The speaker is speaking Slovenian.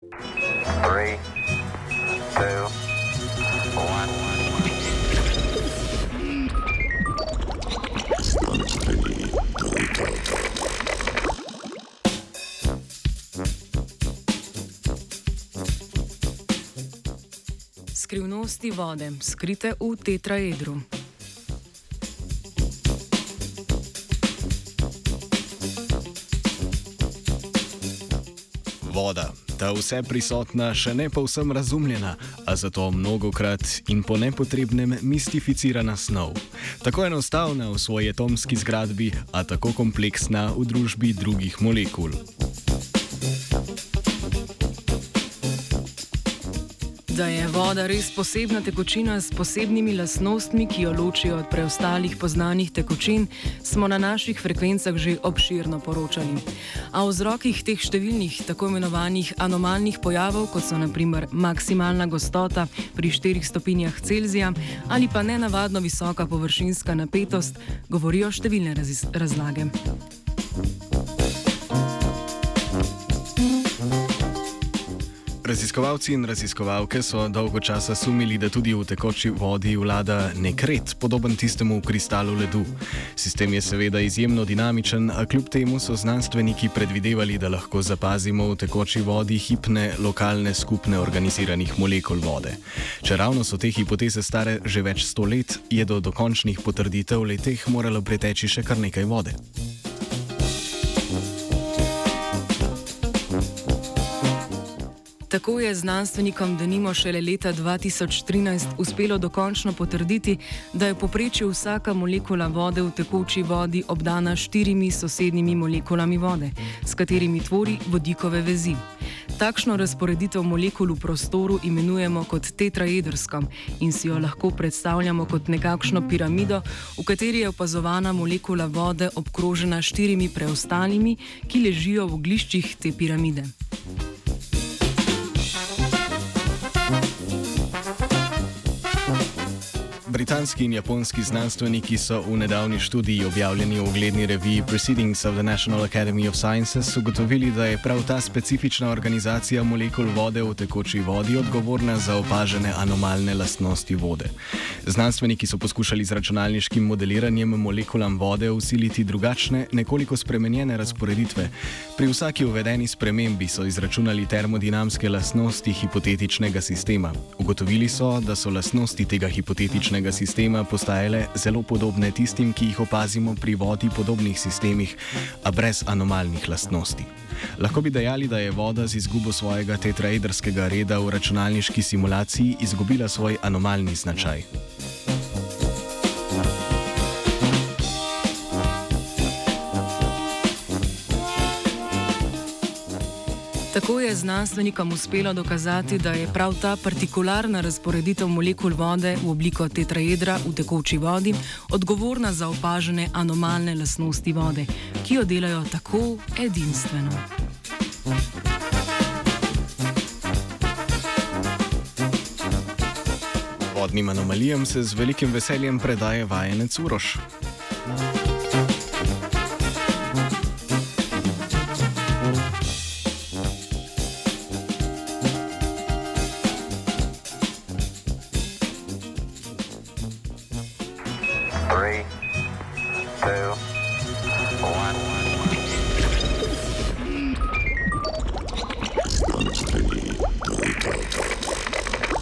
Three, two, one. Skrivnosti vode, skrite v tetraedru. Voda, ta vse prisotna, še ne povsem razumljena, a zato mnogokrat in po nepotrebnem mistificirana snov. Tako enostavna v svoji atomski zgradbi, a tako kompleksna v družbi drugih molekul. Da je voda res posebna tekočina s posebnimi lastnostmi, ki jo ločijo od preostalih poznanih tekočin, smo na naših frekvencah že obširno poročali. A o vzrokih teh številnih tako imenovanih anomalnih pojavov, kot so naprimer maksimalna gostota pri 4 stopinjah Celzija ali pa nenavadno visoka površinska napetost, govorijo številne razlage. Raziskovalci in raziskovalke so dolgo časa sumili, da tudi v tekoči vodi vlada nek red, podoben tistemu v kristalu ledu. Sistem je seveda izjemno dinamičen, a kljub temu so znanstveniki predvidevali, da lahko zapazimo v tekoči vodi hipne lokalne skupne organiziranih molekul vode. Če ravno so te hipoteze stare že več sto let, je do dokončnih potrditev leteh moralo preteči še kar nekaj vode. Tako je znanstvenikom denimo šele leta 2013 uspelo dokončno potrditi, da je poprečju vsaka molekula vode v tekoči vodi obdana štirimi sosednjimi molekulami vode, s katerimi tvori vodikove vezi. Takšno razporeditev molekul v prostoru imenujemo kot tetraedrsko in si jo lahko predstavljamo kot nekakšno piramido, v kateri je opazovana molekula vode obkrožena štirimi preostalimi, ki ležijo v gliščih te piramide. Britanski in japonski znanstveniki so v nedavni študiji objavljeni v ugledni reviji Proceedings of the National Academy of Sciences ugotovili, da je prav ta specifična organizacija molekul vode v tekoči vodi odgovorna za opažene anomalne lastnosti vode. Znanstveniki so poskušali z računalniškim modeliranjem molekulam vode usiliti drugačne, nekoliko spremenjene razporeditve. Pri vsaki uvedeni spremembi so izračunali termodinamske lastnosti hipotetičnega sistema. Ugotovili so, da so lastnosti tega hipotetičnega sistema postajale zelo podobne tistim, ki jih opazimo pri vodi podobnih sistemih, a brez anomalnih lastnosti. Lahko bi dejali, da je voda z izgubo svojega tetraedrskega reda v računalniški simulaciji izgubila svoj anomalni značaj. Tako je znanstvenikom uspelo dokazati, da je prav ta partikularna razporeditev molekul vode v obliko tetraedra v tekoči vodi odgovorna za opažene anomalne lastnosti vode, ki jo delajo tako edinstveno. Vodnim anomalijam se z velikim veseljem predaje vajenec Uroš. three,